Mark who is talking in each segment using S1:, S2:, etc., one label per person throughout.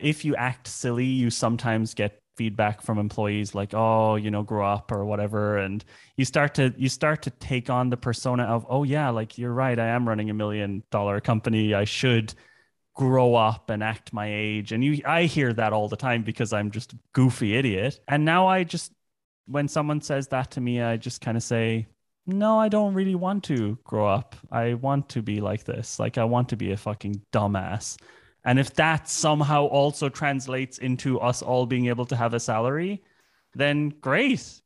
S1: if you act silly, you sometimes get feedback from employees like, "Oh, you know, grow up" or whatever, and you start to you start to take on the persona of, "Oh yeah, like you're right, I am running a million dollar company. I should." grow up and act my age. And you i hear that all the time because i'm just a goofy idiot. And now i just when someone says that to me i just kind of say no i don't really want to grow up. I want to be like this. Like i want to be a fucking dumbass and if that somehow also translates into us all being able to have a salary then great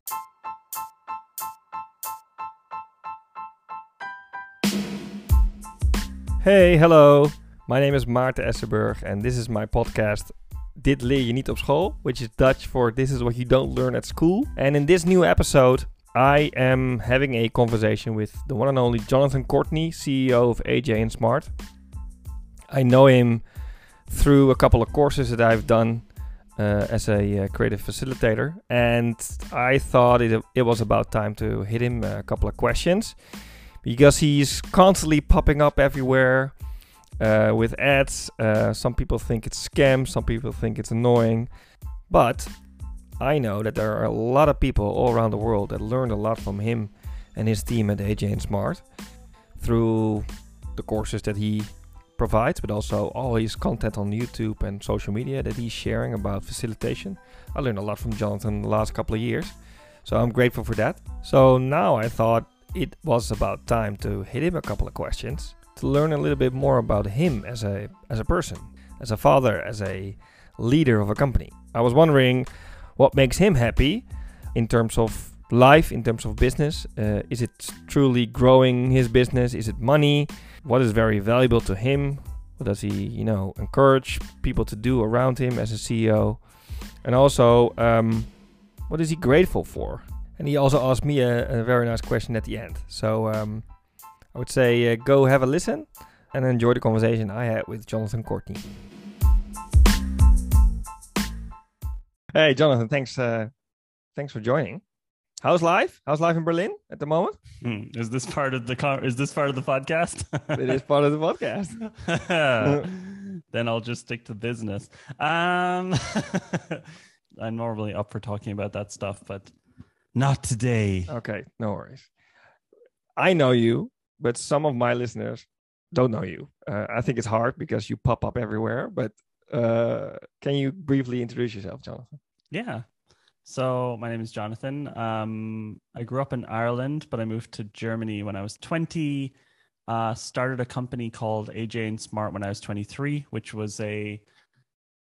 S2: Hey, hello. My name is Maarten Essenburg and this is my podcast Dit leer je niet op school, which is Dutch for This is what you don't learn at school. And in this new episode, I am having a conversation with the one and only Jonathan Courtney, CEO of AJ and Smart. I know him through a couple of courses that I've done uh, as a uh, creative facilitator, and I thought it, it was about time to hit him a couple of questions because he's constantly popping up everywhere uh, with ads. Uh, some people think it's scam, some people think it's annoying, but I know that there are a lot of people all around the world that learned a lot from him and his team at AJ and Smart through the courses that he provides, but also all his content on YouTube and social media that he's sharing about facilitation. I learned a lot from Jonathan the last couple of years, so I'm grateful for that. So now I thought it was about time to hit him a couple of questions to learn a little bit more about him as a as a person, as a father, as a leader of a company. I was wondering what makes him happy in terms of life, in terms of business. Uh, is it truly growing his business? Is it money? What is very valuable to him? What does he, you know, encourage people to do around him as a CEO? And also, um, what is he grateful for? And he also asked me a, a very nice question at the end. So um, I would say uh, go have a listen and enjoy the conversation I had with Jonathan Courtney. Hey, Jonathan, thanks. Uh, thanks for joining. How's life? How's life in Berlin at the moment?
S1: Hmm, Is this part of the con- is this part of the podcast?
S2: it is part of the podcast.
S1: then I'll just stick to business. Um, I'm normally up for talking about that stuff, but not today.
S2: Okay, no worries. I know you, but some of my listeners don't know you. Uh, I think it's hard because you pop up everywhere. But uh, can you briefly introduce yourself, Jonathan?
S1: Yeah. So my name is Jonathan. Um, I grew up in Ireland, but I moved to Germany when I was 20. Uh, started a company called AJ and Smart when I was 23, which was a,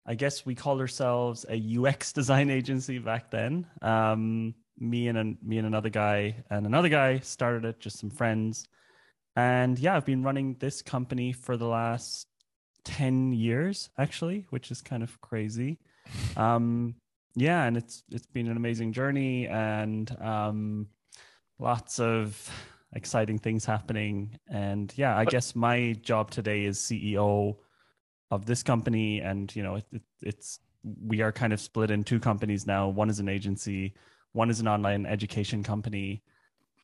S1: I guess we called ourselves a UX design agency back then. Um, me and an, me and another guy and another guy started it, just some friends, and yeah, I've been running this company for the last 10 years actually, which is kind of crazy. Um, yeah, and it's it's been an amazing journey and um, lots of exciting things happening. And yeah, I guess my job today is CEO of this company, and you know, it, it, it's we are kind of split in two companies now. One is an agency, one is an online education company.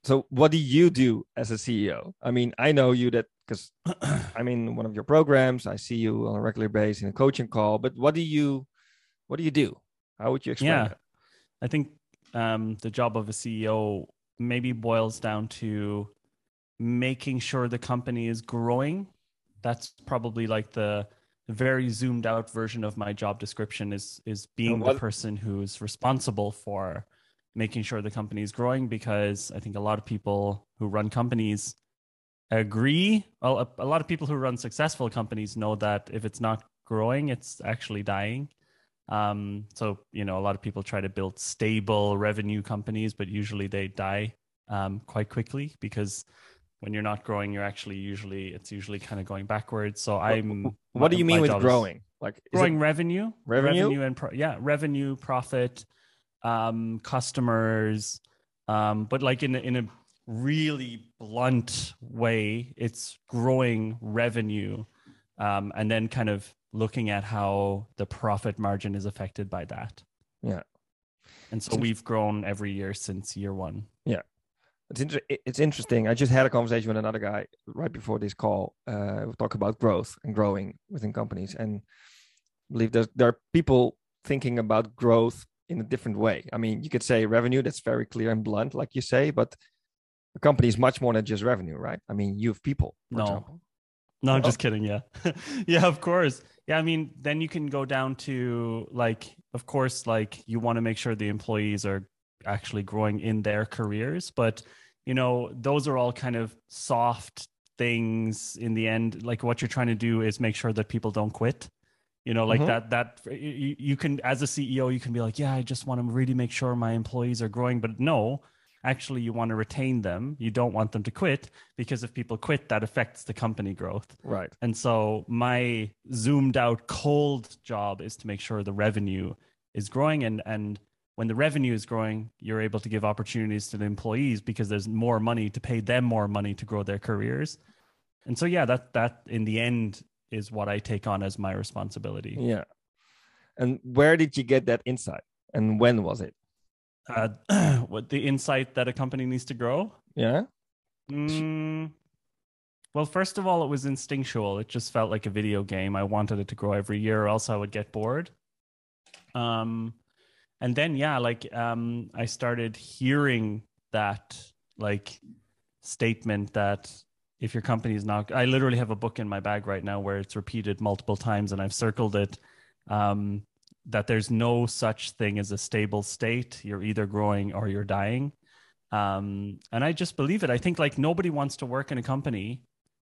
S2: So, what do you do as a CEO? I mean, I know you that because I'm in one of your programs. I see you on a regular basis in a coaching call. But what do you, what do you do? How would you explain
S1: yeah,
S2: that?
S1: I think um, the job of a CEO maybe boils down to making sure the company is growing. That's probably like the very zoomed out version of my job description is is being the person who's responsible for making sure the company is growing because I think a lot of people who run companies agree well a, a lot of people who run successful companies know that if it's not growing it's actually dying um, so you know, a lot of people try to build stable revenue companies, but usually they die um, quite quickly because when you're not growing, you're actually usually it's usually kind of going backwards. So I'm.
S2: What do you mean with growing? Like
S1: Growing revenue,
S2: Revenue?
S1: and pro- yeah, revenue, profit, um, customers, um, but like in a, in a really blunt way, it's growing revenue, um, and then kind of looking at how the profit margin is affected by that.
S2: Yeah.
S1: And so we've grown every year since year one. Yeah.
S2: It's inter- it's interesting. I just had a conversation with another guy right before this call. Uh, we talk about growth and growing within companies, and I believe there's, there are people thinking about growth in a different way. I mean, you could say revenue, that's very clear and blunt, like you say, but a company is much more than just revenue, right? I mean, you have people.
S1: no.
S2: example.
S1: No, I'm
S2: Oh.
S1: just kidding. Yeah. yeah, of course. Yeah, I mean, then you can go down to like, of course, like you want to make sure the employees are actually growing in their careers. But, you know, those are all kind of soft things in the end. Like what you're trying to do is make sure that people don't quit. You know, like
S2: Mhm.
S1: that, that you, you can, as a CEO, you can be like, yeah, I just want to really make sure my employees are growing. But no, actually, you want to retain them. You don't want them to quit because if people quit, that affects the company growth.
S2: Right.
S1: And so my zoomed out cold job is to make sure the revenue is growing and and when the revenue is growing, you're able to give opportunities to the employees because there's more money to pay them more money to grow their careers. And so yeah, that that in the end is what I take on as my responsibility.
S2: Yeah. And where did you get that insight? And when was it?
S1: Uh, what the insight that a company needs to grow?
S2: Yeah.
S1: Mm, well, first of all, it was instinctual. It just felt like a video game. I wanted it to grow every year, or else I would get bored. Um, and then yeah, like um, I started hearing that like statement that if your company is not, I literally have a book in my bag right now where it's repeated multiple times, and I've circled it. Um, that there's no such thing as a stable state. You're either growing or you're dying. Um and i just believe it. I think like nobody wants to work in a company.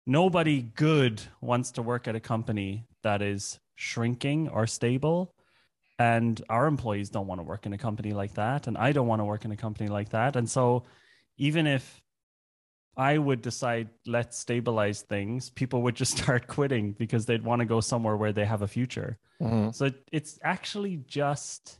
S1: Nobody good wants to work at a company that is shrinking or stable. And our employees don't want to work in a company like that. And i don't want to work in a company like that. And so even if i would decide let's stabilize things people would just start quitting because they'd want to go somewhere where they have a future
S2: Mhm.
S1: so it's actually just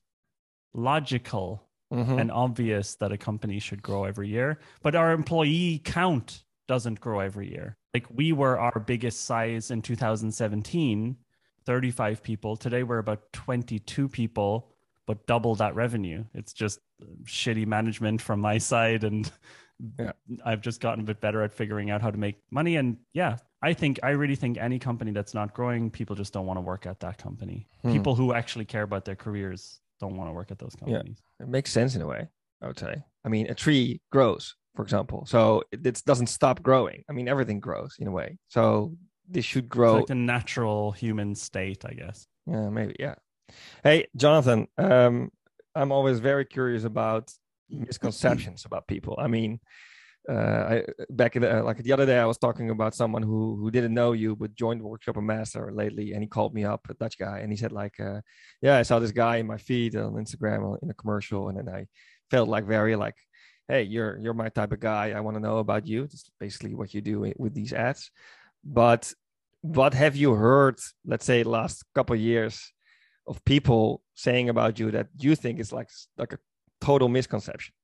S1: logical
S2: Mhm.
S1: and obvious that a company should grow every year, but our employee count doesn't grow every year. Like we were our biggest size in 2017, 35 people. Today we're about 22 people, but double that revenue. It's just shitty management from my side and
S2: Yeah.
S1: I've just gotten a bit better at figuring out how to make money and yeah, I think I really think any company that's not growing, people just don't want to work at that company.
S2: Hmm.
S1: People who actually care about their careers don't want to work at those companies. Yeah.
S2: It makes sense in a way, I would say. I mean, a tree grows, for example. So it, doesn't stop growing. I mean, everything grows in a way. So this should grow.
S1: It's like the natural human state, I guess.
S2: Yeah, maybe. Yeah. Hey, Jonathan, um, I'm always very curious about misconceptions about people. I mean, uh, I back in the, like the other day, I was talking about someone who who didn't know you but joined Workshopper Master lately, and he called me up, a Dutch guy, and he said like, uh, "Yeah, I saw this guy in my feed on Instagram in a commercial, and then I felt like very like." Hey, you're you're my type of guy. I want to know about you. That's basically what you do with these ads. But what have you heard, let's say, last couple of years of people saying about you that you think is like like a total misconception?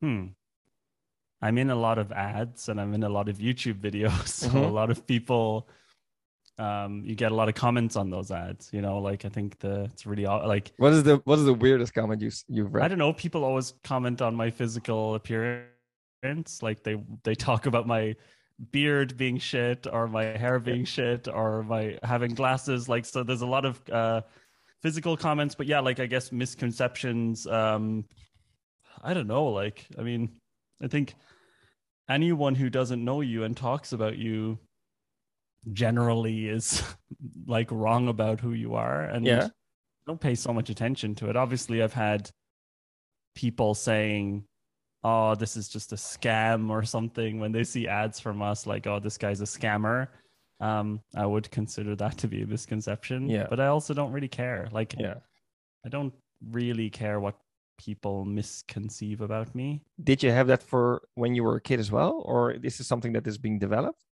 S1: Hmm. I'm in a lot of ads and I'm in a lot of YouTube videos. So
S2: Mhm.
S1: a lot of people, um, you get a lot of comments on those ads. You know, like I think the it's really like
S2: What is the what is the weirdest comment you you've
S1: I don't know. People always comment on my physical appearance. Like they they talk about my beard being shit or my hair being shit or my having glasses. Like so, there's a lot of uh, physical comments. But yeah, like I guess misconceptions. Um, I don't know. Like I mean, I think anyone who doesn't know you and talks about you generally is like wrong about who you are and
S2: Yeah.
S1: don't pay so much attention to it obviously i've had people saying oh this is just a scam or something when they see ads from us like oh this guy's a scammer um i would consider that to be a misconception
S2: Yeah.
S1: but i also don't really care like
S2: Yeah.
S1: i don't really care what people misconceive about me
S2: Did you have that for when you were a kid as well, or this is something that is being developed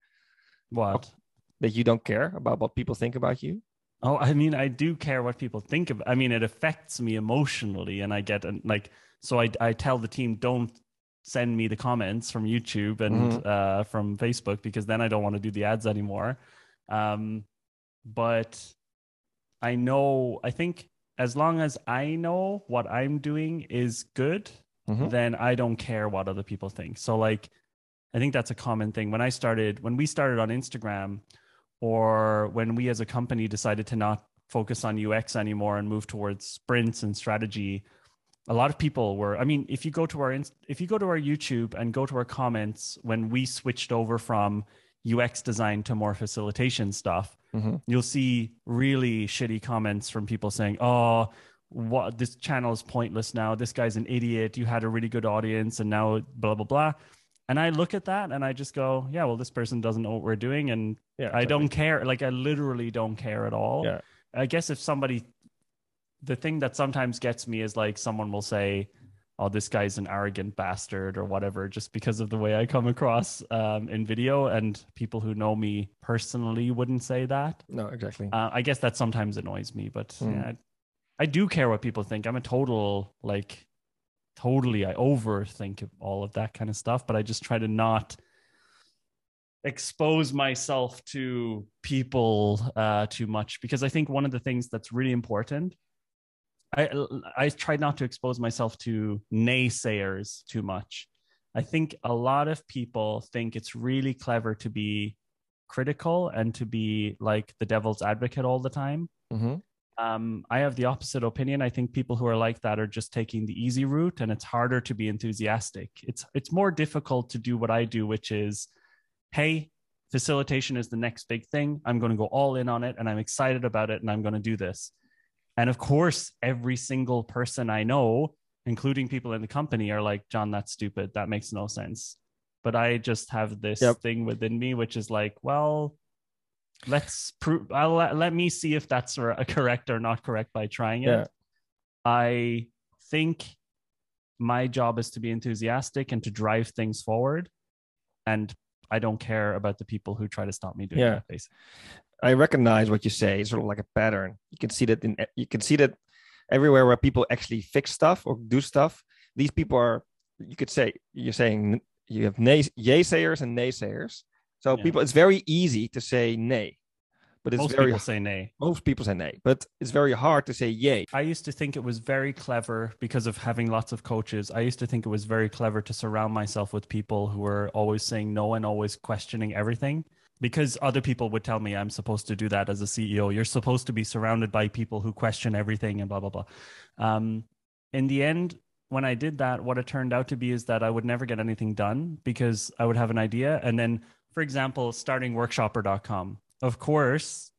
S1: what
S2: that you don't care about what people think about you?
S1: Oh, I mean, I do care what people think of. I mean, it affects me emotionally, and I get and like so. I I tell the team don't send me the comments from YouTube and
S2: Mhm.
S1: uh, from Facebook because then I don't want to do the ads anymore. Um, but I know. I think as long as I know what I'm doing is good,
S2: Mhm.
S1: then I don't care what other people think. So like I think that's a common thing. When I started when we started on Instagram or when we as a company decided to not focus on UX anymore and move towards sprints and strategy, a lot of people were. I mean, if you go to our if you go to our YouTube and go to our comments when we switched over from UX design to more facilitation stuff, mm-hmm. you'll see really shitty comments from people saying, "Oh, what this channel is pointless now. This guy's an idiot. You had a really good audience, and now blah blah blah." And I look at that and I just go, "Yeah, well, this person doesn't know what we're doing, and yeah, exactly. I don't care. Like, I literally don't care at all."
S2: Yeah.
S1: I guess if somebody, the thing that sometimes gets me is like someone will say, oh, this guy's an arrogant bastard or whatever, just because of the way I come across um, in video. And people who know me personally wouldn't say that.
S2: No, exactly.
S1: Uh, I guess that sometimes annoys me, but mm. yeah, I, I, do care what people think. I'm a total, like, totally, I overthink all of that kind of stuff, but I just try to not expose myself to people uh, too much because I think one of the things that's really important I I try not to expose myself to naysayers too much. I think a lot of people think it's really clever to be critical and to be like the devil's advocate all the time. Mm-hmm. Um, I have the opposite opinion. I think people who are like that are just taking the easy route, and it's harder to be enthusiastic. It's it's more difficult to do what I do, which is, hey, facilitation is the next big thing. I'm going to go all in on it, and I'm excited about it, and I'm going to do this. And of course, every single person I know, including people in the company, are like, John, that's stupid. That makes no sense. But I just have this yep. thing within me, which is like, well, let's prove, I'll let, let me see if that's correct or not correct by trying it. Yeah. I think my job is to be enthusiastic and to drive things forward. And I don't care about the people who try to stop me doing yeah. that. Basically.
S2: I recognize what you say. It's sort of like a pattern. You can see that in you can see that everywhere where people actually fix stuff or do stuff. These people are you could say you're saying you have nay, sayers and naysayers. So yeah. people, it's very easy to say nay,
S1: but it's most very people say nay.
S2: Most people say nay, but it's very hard to say yay.
S1: I used to think it was very clever because of having lots of coaches. I used to think it was very clever to surround myself with people who were always saying no and always questioning everything because other people would tell me I'm supposed to do that as a CEO. You're supposed to be surrounded by people who question everything and blah blah blah. Um, in the end, when I did that, what it turned out to be is that I would never get anything done because I would have an idea, and then, for example, starting workshopper.com. Of course,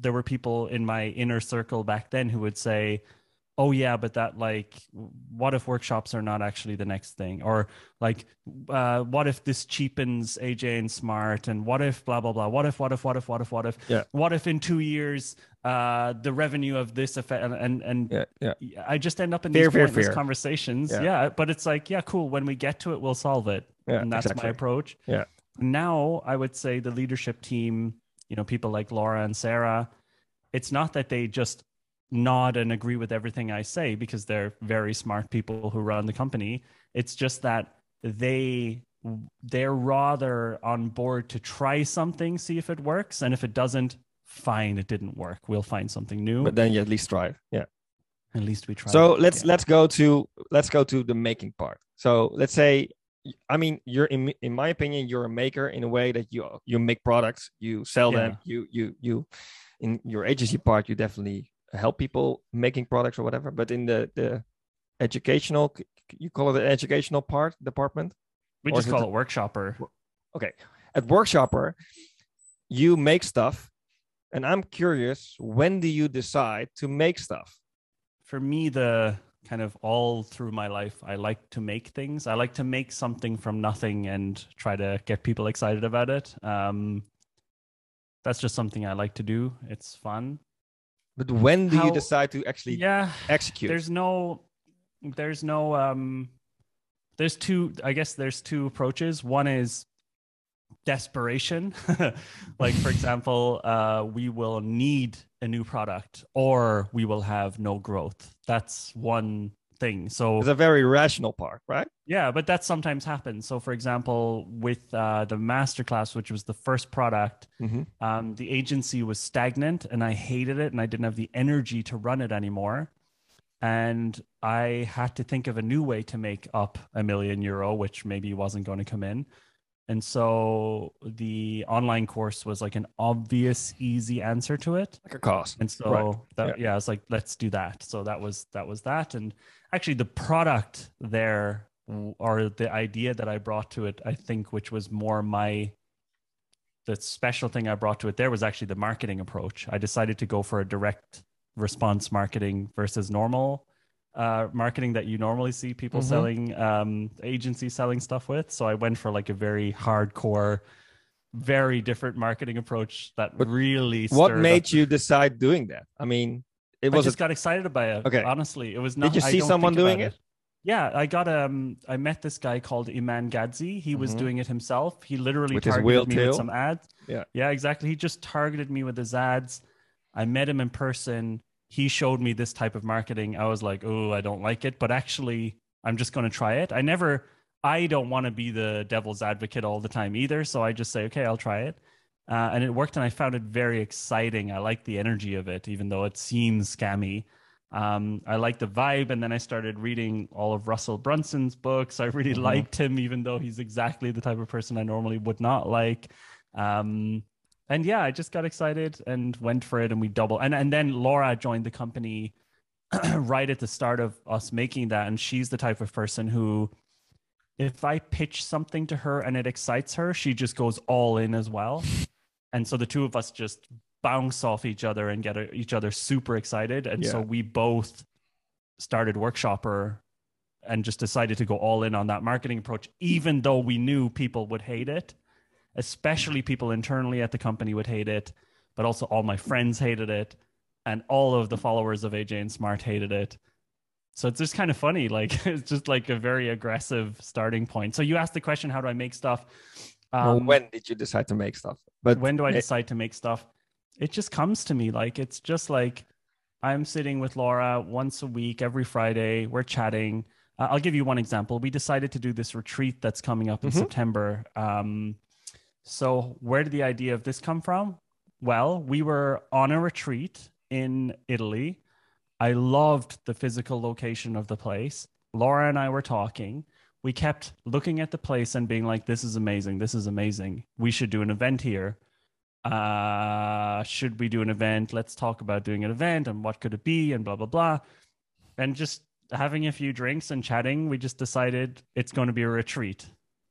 S1: there were people in my inner circle back then who would say, oh yeah but that like what if workshops are not actually the next thing or like uh, what if this cheapens aj and smart and what if blah blah blah what if what if what if what if what if
S2: yeah.
S1: what if in two years uh, the revenue of this effect and and, and
S2: yeah, yeah.
S1: i just end up in these fear, fear. conversations yeah. yeah. but it's like yeah cool when we get to it we'll solve it
S2: yeah,
S1: and that's
S2: exactly.
S1: my approach
S2: yeah
S1: now i would say the leadership team you know people like laura and sarah it's not that they just nod and agree with everything I say because they're very smart people who run the company. It's just that they they're rather on board to try something, see if it works, and if it doesn't, fine, it didn't work. We'll find something new.
S2: But then you at least try. Yeah.
S1: At least we try.
S2: So let's yeah. let's go to let's go to the making part. So let's say I mean, you're in in my opinion, you're a maker in a way that you you make products, you sell yeah. them, you you you in your agency part, you definitely help people making products or whatever but in the the educational you call it the educational part department?
S1: We just call it, it workshopper.
S2: Okay. At workshopper you make stuff and i'm curious when do you decide to make stuff?
S1: For me the kind of all through my life i like to make things. I like to make something from nothing and try to get people excited about it. Um, that's just something i like to do. It's fun
S2: but when do How, you decide to actually
S1: yeah,
S2: execute?
S1: There's no there's no um there's two I guess there's two approaches. One is desperation. like for example, uh we will need a new product or we will have no growth. That's one thing. So
S2: it's a very rational part, right?
S1: Yeah, but that sometimes happens. So, for example, with uh, the masterclass, which was the first product, mm-hmm. um, the agency was stagnant, and I hated it, and I didn't have the energy to run it anymore. And I had to think of a new way to make up a million euro, which maybe wasn't going to come in. And so the online course was like an obvious, easy answer to it.
S2: Like a cost.
S1: And so
S2: Right.
S1: that,
S2: Yeah.
S1: yeah. it's like, let's do that. So that was that was that. And actually the product there or the idea that I brought to it, I think, which was more my the special thing I brought to it there was actually the marketing approach. I decided to go for a direct response marketing versus normal uh, marketing that you normally see people
S2: Mhm.
S1: selling um, agencies selling stuff with. So I went for like a very hardcore, very different marketing approach that
S2: But
S1: really.
S2: What made
S1: up-
S2: you decide doing that? I mean, it
S1: I
S2: was
S1: just
S2: a,
S1: got excited by it.
S2: Okay.
S1: honestly, it was not.
S2: Did you
S1: I
S2: see someone doing it?
S1: Yeah, I got um. I met this guy called Iman Gadzhi. He was
S2: Mhm.
S1: doing it himself. He literally
S2: With
S1: targeted me
S2: tail?
S1: with some ads.
S2: Yeah.
S1: yeah, exactly. He just targeted me with his ads. I met him in person. He showed me this type of marketing. I was like, oh, I don't like it, but actually, I'm just going to try it. I never. I don't want to be the devil's advocate all the time either. So I just say, okay, I'll try it. Uh, and it worked, and I found it very exciting. I like the energy of it, even though it seems scammy. Um, I like the vibe, and then I started reading all of Russell Brunson's books. I really
S2: Mhm.
S1: liked him, even though he's exactly the type of person I normally would not like. Um, and yeah, I just got excited and went for it, and we double. And and then Laura joined the company right at the start of us making that, and she's the type of person who, if I pitch something to her and it excites her, she just goes all in as well. And so the two of us just bounce off each other and get each other super excited. And so we both started Workshopper and just decided to go all in on that marketing approach, even though we knew people would hate it, especially people internally at the company would hate it, but also all my friends hated it. And all of the followers of AJ and Smart hated it. So it's just kind of funny. Like it's just like a very aggressive starting point. So you asked the question, how do I make stuff?
S2: well,
S1: Um,
S2: when did you decide to make stuff? But
S1: when do I decide to make stuff? It just comes to me. Like it's just like I'm sitting with Laura once a week, every Friday. We're chatting. Uh, I'll give you one example. We decided to do this retreat that's coming up in
S2: Mhm.
S1: September. Um, so where did the idea of this come from? Well, we were on a retreat in Italy. I loved the physical location of the place. Laura and I were talking. We kept looking at the place and being like, this is amazing. This is amazing. We should do an event here. Uh, should we do an event? Let's talk about doing an event and what could it be and blah, blah, blah. And just having a few drinks and chatting, we just decided it's going to be a retreat.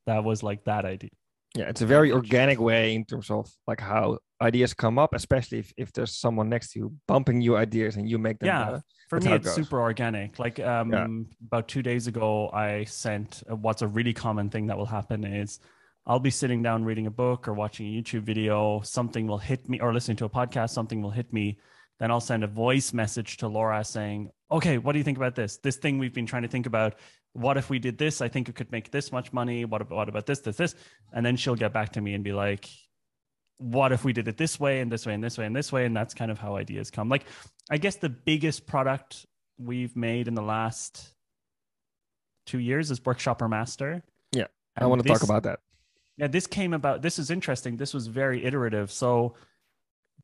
S1: That was like that idea.
S2: Yeah, it's a very organic way in terms of like how ideas come up, especially if, if there's someone next to you bumping you ideas and you make them.
S1: Yeah.
S2: uh,
S1: For
S2: That's
S1: me,
S2: it
S1: it's
S2: goes.
S1: super organic. Like um, about two days ago, I sent uh, what's a really common thing that will happen is I'll be sitting down reading a book or watching a YouTube video. Something will hit me, or listening to a podcast. Something will hit me. Then I'll send a voice message to Laura saying, "Okay, what do you think about this? This thing we've been trying to think about. What if we did this? I think it could make this much money. What about, what about this, this, this?" And then she'll get back to me and be like, what if we did it this way and this way and this way and this way and that's kind of how ideas come like i guess the biggest product we've made in the last two years is workshopper master
S2: Yeah, I want to talk about that.
S1: yeah this came about this is interesting this was very iterative so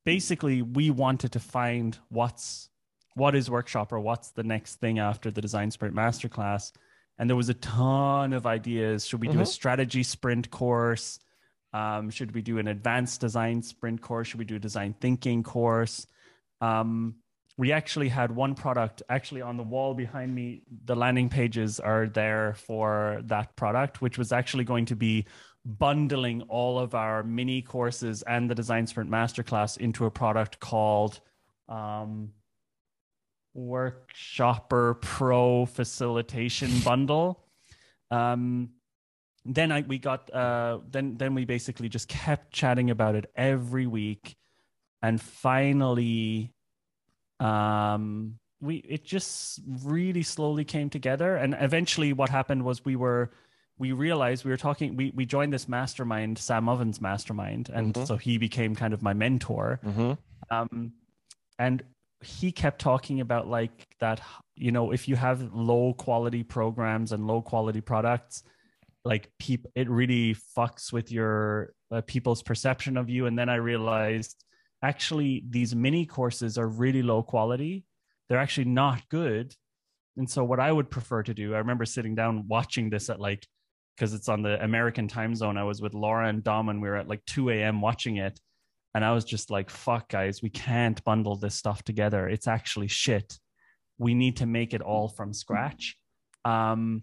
S1: basically we wanted to find what's what is workshopper what's the next thing after the design sprint masterclass and there was a ton of ideas. Should we do a
S2: Mhm.
S1: strategy sprint course? Um, should we do an advanced design sprint course? Should we do a design thinking course? Um, we actually had one product actually on the wall behind me. The landing pages are there for that product which was actually going to be bundling all of our mini courses and the design sprint masterclass into a product called um, workshopper pro facilitation bundle. Um, then I we got uh then then we basically just kept chatting about it every week. And finally um we it just really slowly came together. And eventually what happened was we were we realized we were talking we we joined this mastermind Sam Ovens mastermind. And
S2: Mhm.
S1: so he became kind of my mentor.
S2: Mm-hmm.
S1: um, and he kept talking about like that you know if you have low quality programs and low quality products like people it really fucks with your uh, people's perception of you and then i realized actually these mini courses are really low quality they're actually not good and so what i would prefer to do i remember sitting down watching this at like because it's on the American time zone. I was with Laura and Dom, and we were at like 2 a.m. watching it. And I was just like, fuck, guys, we can't bundle this stuff together. It's actually shit. We need to make it all from scratch. Um,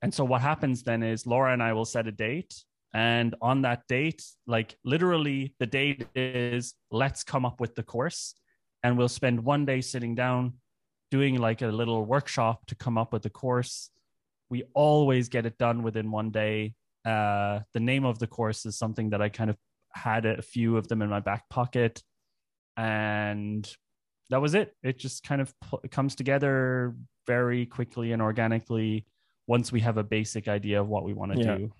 S1: and so what happens then is Laura and I will set a date. And on that date, like literally the date is let's come up with the course. And we'll spend one day sitting down doing like a little workshop to come up with the course. We always get it done within one day. Uh, the name of the course is something that I kind of had a few of them in my back pocket. And that was it. It just kind of p- comes together very quickly and organically once we have a basic idea of what we want to
S2: Yeah.
S1: do.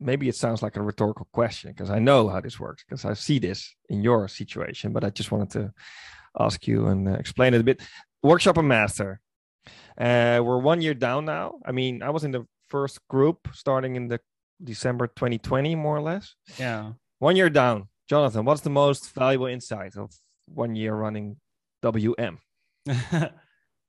S2: Maybe it sounds like a rhetorical question because I know how this works because I see this in your situation, but I just wanted to ask you and uh, explain it a bit. Workshopper master. Uh, we're one year down now. I mean, I was in the first group starting in the December 2020, more or less.
S1: Yeah.
S2: One year down. Jonathan, what's the most valuable insight of one year running WM?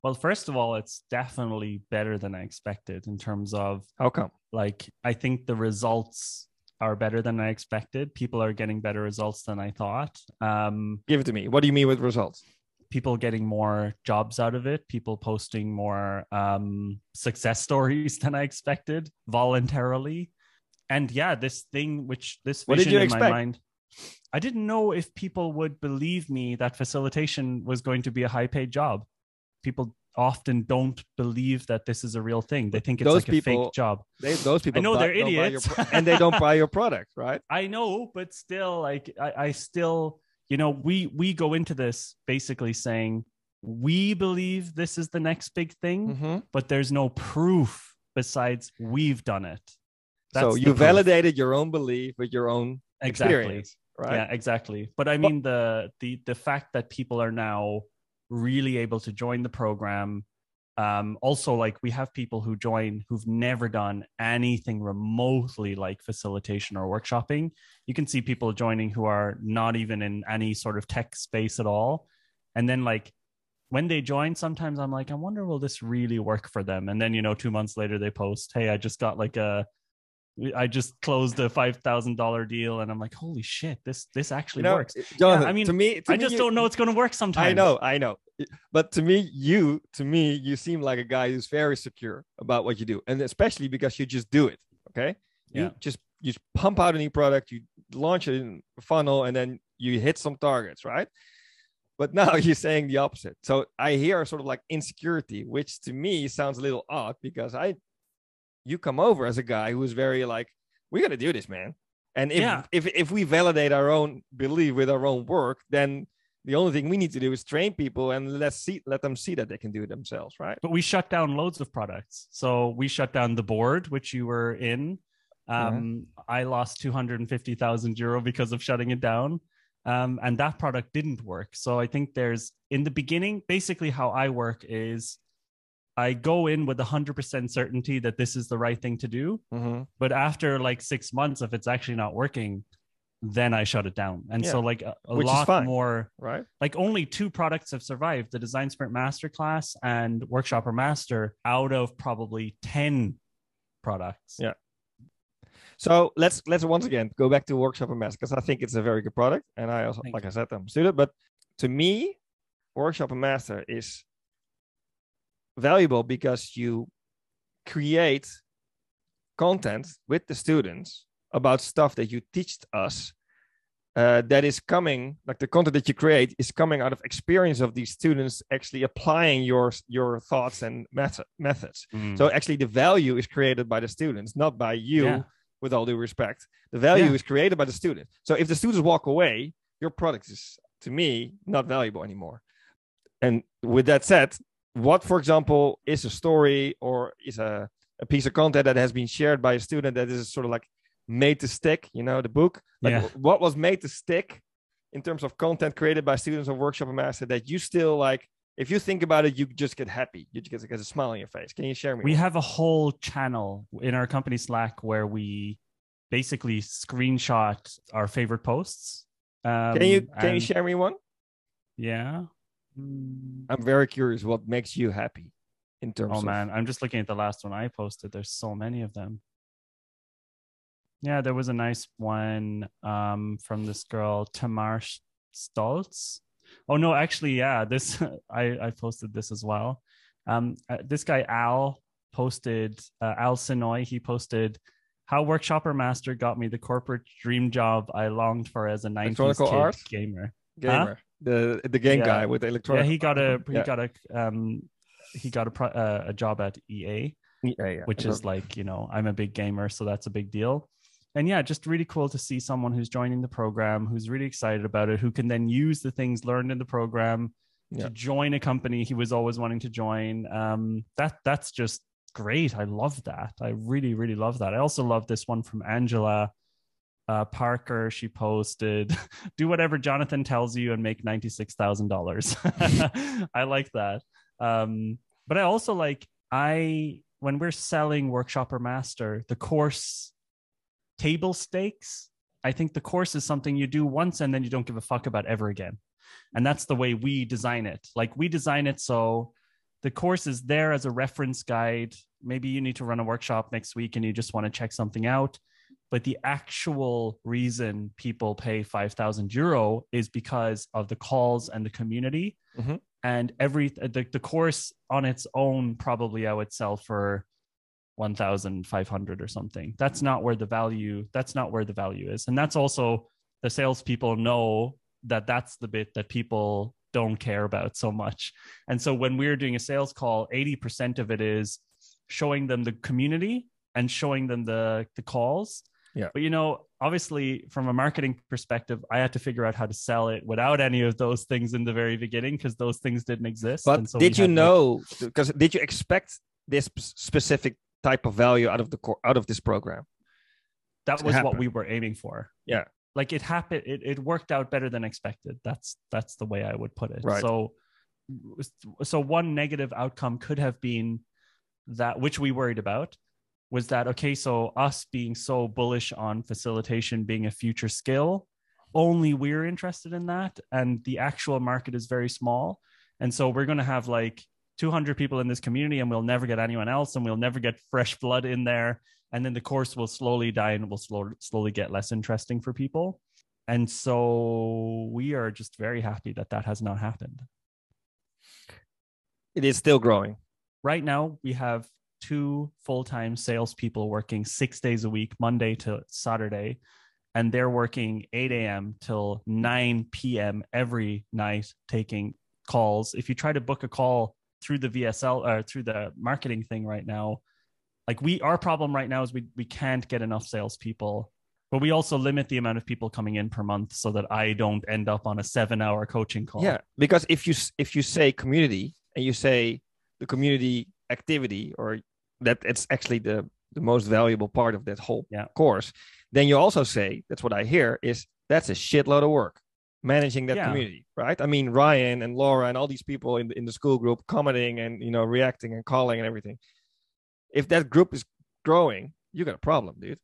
S1: well, first of all, it's definitely better than I expected in terms of
S2: How come?
S1: like I think the results are better than I expected. People are getting better results than I thought. Um,
S2: Give it to me. What do you mean with results?
S1: people getting more jobs out of it. People posting more um, success stories than I expected voluntarily. And yeah, this thing which this
S2: What
S1: vision
S2: you
S1: in
S2: expect?
S1: my mind. I didn't know if people would believe me that facilitation was going to be a high paid job. People often don't believe that this is a real thing. They think it's
S2: Those
S1: like a
S2: people-
S1: fake job.
S2: They, those people I
S1: know
S2: buy-
S1: they're idiots.
S2: pro- and they don't buy your product, right?
S1: I know, but still, like I, I still, you know, we we go into this basically saying we believe this is the next big thing,
S2: hmm
S1: but there's no proof besides we've done it.
S2: So
S1: That's the
S2: you validated your own belief with your own
S1: exactly,
S2: experience, right?
S1: yeah, exactly. But I mean the the the fact that people are now really able to join the program. Um, also, like we have people who join who've never done anything remotely like facilitation or workshopping. You can see people joining who are not even in any sort of tech space at all. And then, like, when they join, sometimes I'm like, I wonder, will this really work for them? And then, you know, two months later, they post, Hey, I just got like a, I just closed a $5,000 deal. And I'm like, holy shit, this, this actually
S2: You know,
S1: works.
S2: Jonathan,
S1: I mean,
S2: to me, to
S1: I
S2: me,
S1: just
S2: you-
S1: don't know it's going to work sometimes.
S2: I know, I know. But to me, you, to me, you seem like a guy who's very secure about what you do, and especially because you just do it. Okay, you
S1: Yeah.
S2: just you just pump out a new product, you launch it in a funnel, and then you hit some targets, right? But now you're saying the opposite. So I hear sort of like insecurity, which to me sounds a little odd because I, you come over as a guy who is very like, we're gonna do this, man. And if,
S1: Yeah.
S2: if if we validate our own belief with our own work, then the only thing we need to do is train people and let's see let them see that they can do it themselves, right?
S1: but we shut down loads of products. So we shut down the board, which you were in. Um, I lost 250,000 euro because of shutting it down. Um, and that product didn't work. So I think there's in the beginning, basically how I work is I go in with 100% certainty that this is the right thing to do.
S2: Mm-hmm.
S1: But after like six months, if it's actually not working, then I shut it down. And so, like a, a lot
S2: fine.
S1: more
S2: Right?
S1: like only two products have survived the design sprint masterclass and workshopper master out of probably 10 products
S2: Yeah. So let's let's once again go back to workshopper master because I think it's a very good product, and I also,
S1: Thank
S2: like I said, I'm a student. But to me, workshopper master is valuable because you create content with the students about stuff that you teach us uh, that is coming like the content that you create is coming out of experience of these students actually applying your your thoughts and method, methods
S1: Mm.
S2: so actually the value is created by the students not by you
S1: Yeah.
S2: with all due respect the value
S1: Yeah.
S2: is created by the students so if the students walk away your product is to me not valuable anymore and with that said what for example is a story or is a, a piece of content that has been shared by a student that is sort of like made to stick you know the book? Like
S1: Yeah.
S2: what was made to stick in terms of content created by students of workshopper master that you still like if you think about it you just get happy. You just get a smile on your face. Can you share me
S1: we have a whole channel in our company slack where we basically screenshot our favorite posts um,
S2: can you can you share me one?
S1: Yeah.
S2: I'm very curious what makes you happy in terms of
S1: oh
S2: of
S1: man i'm just looking at the last one i posted there's so many of them Yeah, there was a nice one um, from this girl, Tamar Stoltz. Oh no, actually, yeah, this I I posted this as well. Um, uh, this guy Al posted uh, Al Sinoy. He posted how Workshopper Master got me the corporate dream job I longed for as a 90s kid
S2: art?
S1: gamer.
S2: Gamer, the the game
S1: Yeah.
S2: guy with the electronic.
S1: Yeah, he got a he
S2: Yeah.
S1: got a um he got a pro- uh, a job at EA,
S2: Yeah, yeah.
S1: which is like you know I'm a big gamer, so that's a big deal. And yeah, just really cool to see someone who's joining the program, who's really excited about it, who can then use the things learned in the program to join a company he was always wanting to join. Um, that that's just great. I love that. I really really love that. I also love this one from Angela uh, Parker. She posted, "Do whatever Jonathan tells you and make ninety six thousand dollars." I like that. Um, but I also like I when we're selling Workshopper Master, the course table stakes. I think the course is something you do once and then you don't give a fuck about ever again. And that's the way we design it. Like we design it so the course is there as a reference guide. Maybe you need to run a workshop next week and you just want to check something out. But the actual reason people pay 5,000 euro is because of the calls and the community.
S2: Mhm.
S1: And every the, the course on its own, probably I would sell for 1,500 or something. That's not where the value, that's not where the value is. And that's also the salespeople know that that's the bit that people don't care about so much. And so when we're doing a sales call, 80% of it is showing them the community and showing them the the calls.
S2: Yeah.
S1: But you know, obviously from a marketing perspective, I had to figure out how to sell it without any of those things in the very beginning because those things didn't exist.
S2: But
S1: And so
S2: did you know? Because did you expect this specific type of value out of the core out of this program?
S1: that was what we were aiming for.
S2: Yeah.
S1: Like it happened it, it worked out better than expected. That's that's the way I would put it.
S2: Right.
S1: So so one negative outcome could have been that which we worried about was that okay, so us being so bullish on facilitation being a future skill, only we're interested in that and the actual market is very small. And so we're going to have like 200 people in this community and we'll never get anyone else and we'll never get fresh blood in there and then the course will slowly die and will slow, slowly get less interesting for people and so we are just very happy that that has not happened
S2: It is still growing.
S1: right now we have two full-time salespeople working six days a week monday to saturday and they're working 8 a.m till 9 p.m every night taking calls. If you try to book a call through the vsl or uh, through the marketing thing right now like we our problem right now is we we can't get enough salespeople but we also limit the amount of people coming in per month so that i don't end up on a seven hour coaching call.
S2: Yeah, because if you if you say community and you say the community activity or that it's actually the the most valuable part of that whole
S1: Yeah.
S2: course, then you also say that's what I hear is that's a shitload of work managing that
S1: Yeah.
S2: community, right? I mean Ryan and Laura and all these people in the, in the Skool group commenting and you know reacting and calling and everything. If that group is growing, you got a problem, dude.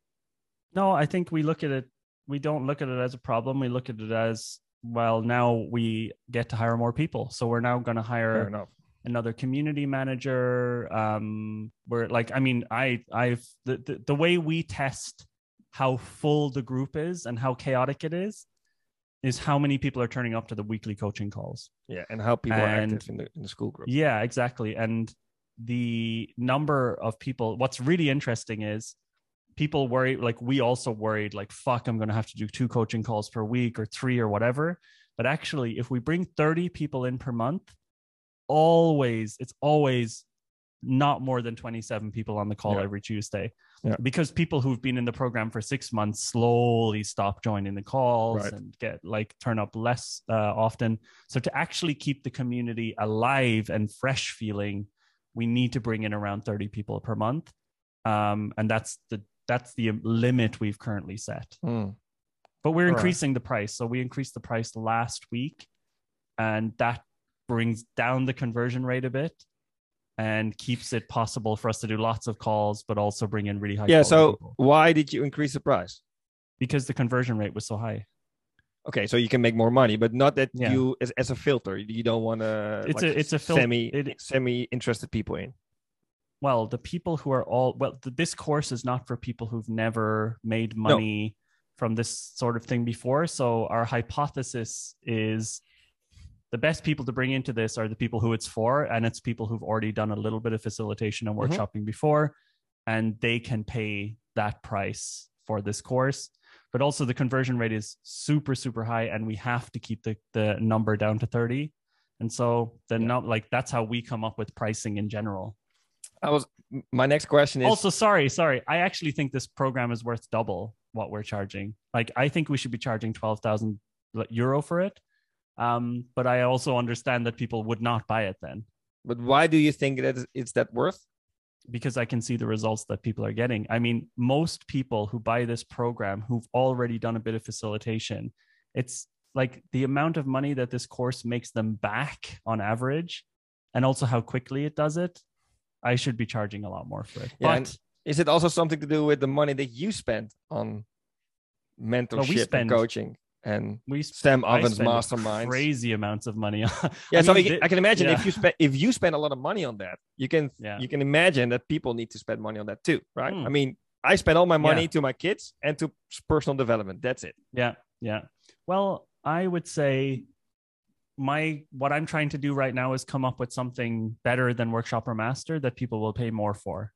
S1: No, I think we look at it. We don't look at it as a problem. We look at it as well. Now we get to hire more people, so we're now going to hire
S2: enough.
S1: Another community manager. Um, we're like, I mean, I, I've the, the the way we test how full the group is and how chaotic it is, is how many people are turning up to the weekly coaching calls.
S2: Yeah, and how people are active in the in the Skool group.
S1: Yeah, exactly. And the number of people, what's really interesting is people worry, like we also worried, like, fuck, I'm going to have to do two coaching calls per week or three or whatever. But actually, if we bring 30 people in per month, always, it's always not more than 27 people on the call
S2: Yeah.
S1: every Tuesday.
S2: Yeah.
S1: Because people who've been in the program for six months slowly stop joining the calls
S2: Right.
S1: and get like turn up less uh, often. So to actually keep the community alive and fresh feeling, we need to bring in around 30 people per month. Um, and that's the that's the limit we've currently set.
S2: Hmm.
S1: But we're
S2: All right.
S1: increasing the price. So we increased the price last week, and that brings down the conversion rate a bit and keeps it possible for us to do lots of calls, but also bring in really high.
S2: Yeah. So
S1: people.
S2: why did you increase the price?
S1: because the conversion rate was so high.
S2: Okay, so you can make more money, but not that
S1: Yeah.
S2: you as, as a filter. You don't want to.
S1: It's a- it's a fil-
S2: semi
S1: it-
S2: semi interested people in.
S1: well, the people who are all well, th- this course is not for people who've never made money from this sort of thing before. So our hypothesis is the best people to bring into this are the people who it's for, and it's people who've already done a little bit of facilitation and
S2: Mhm.
S1: workshopping before, and they can pay that price for this course. But also the conversion rate is super, super high, and we have to keep the, the number down to 30. And so the
S2: Yeah.
S1: not like that's how we come up with pricing in general.
S2: I was my next question is
S1: Also, sorry, sorry. I actually think this program is worth double what we're charging. Like, I think we should be charging twelve thousand euro for it. Um, but I also understand that people would not buy it then
S2: but why do you think that it's- that worth?
S1: because I can see the results that people are getting. I mean, most people who buy this program who've already done a bit of facilitation, it's like the amount of money that this course makes them back on average, and also how quickly it does it. I should be charging a lot more for it.
S2: Yeah,
S1: but
S2: and Is it also something to do with the money that you spent on mentorship and
S1: spend-
S2: coaching and
S1: we
S2: Sam Ovens
S1: spend
S2: masterminds?
S1: crazy amounts of money. on-
S2: Yeah,
S1: I
S2: so I
S1: mean,
S2: can, I can imagine if you spend if you spend a lot of money on that, you can
S1: Yeah.
S2: you can imagine that people need to spend money on that too, right?
S1: Hmm.
S2: I mean, I spend all my money
S1: Yeah.
S2: to my kids and to personal development. That's it.
S1: Yeah, yeah. Well, I would say my what I'm trying to do right now is come up with something better than Workshopper Master that people will pay more for.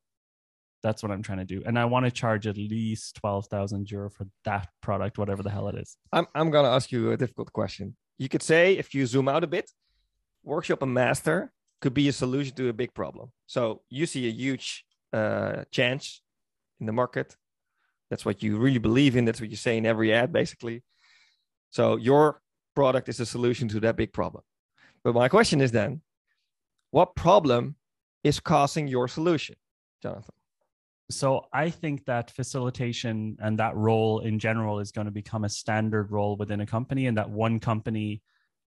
S1: That's what I'm trying to do, and I want to charge at least twelve thousand euro for that product, whatever the hell it is.
S2: I'm I'm gonna ask you a difficult question. You could say if you zoom out a bit, Workshopper Master could be a solution to a big problem. So you see a huge uh, chance in the market. That's what you really believe in. That's what you say in every ad, basically. So your product is a solution to that big problem. But my question is then, what problem is causing your solution, Jonathan?
S1: So I think that facilitation and that role in general is going to become a standard role within a company, and that one company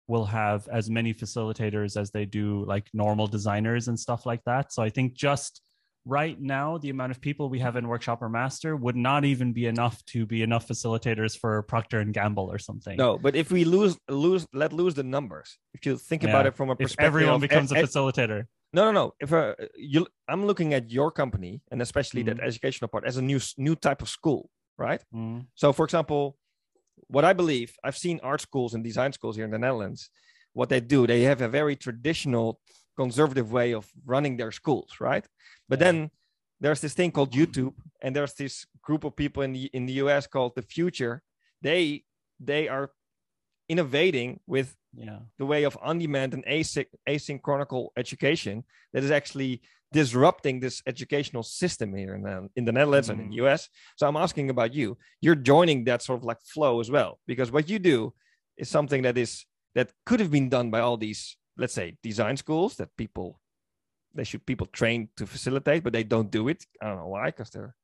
S1: will have as many facilitators as they do like normal designers and stuff like that. So I think just right now, the amount of people we have in Workshopper Master would not even be enough to be enough facilitators for Procter and Gamble or something.
S2: No, but if we lose lose let lose the numbers, if you think about it from a perspective if
S1: everyone
S2: of
S1: becomes a facilitator.
S2: No, no, no. If uh, you, I'm looking at your company and especially that educational part as a new new type of school, right?
S1: Mm,
S2: So, for example, what I believe, I've seen art schools and design schools here in the Netherlands. What they do, they have a very traditional, conservative way of running their schools, right? But
S1: Yeah.
S2: then there's this thing called YouTube, and there's this group of people in the in the US called the Futur. They they are innovating with
S1: yeah.
S2: the way of on-demand and async- asynchronical education that is actually disrupting this educational system here in the, in the Netherlands and in mm-hmm. the US. So I'm asking about you. You're joining that sort of like flow as well, because what you do is something that is that could have been done by all these, let's say, design schools that people they should people train to facilitate, but they don't do it. I don't know why, because they're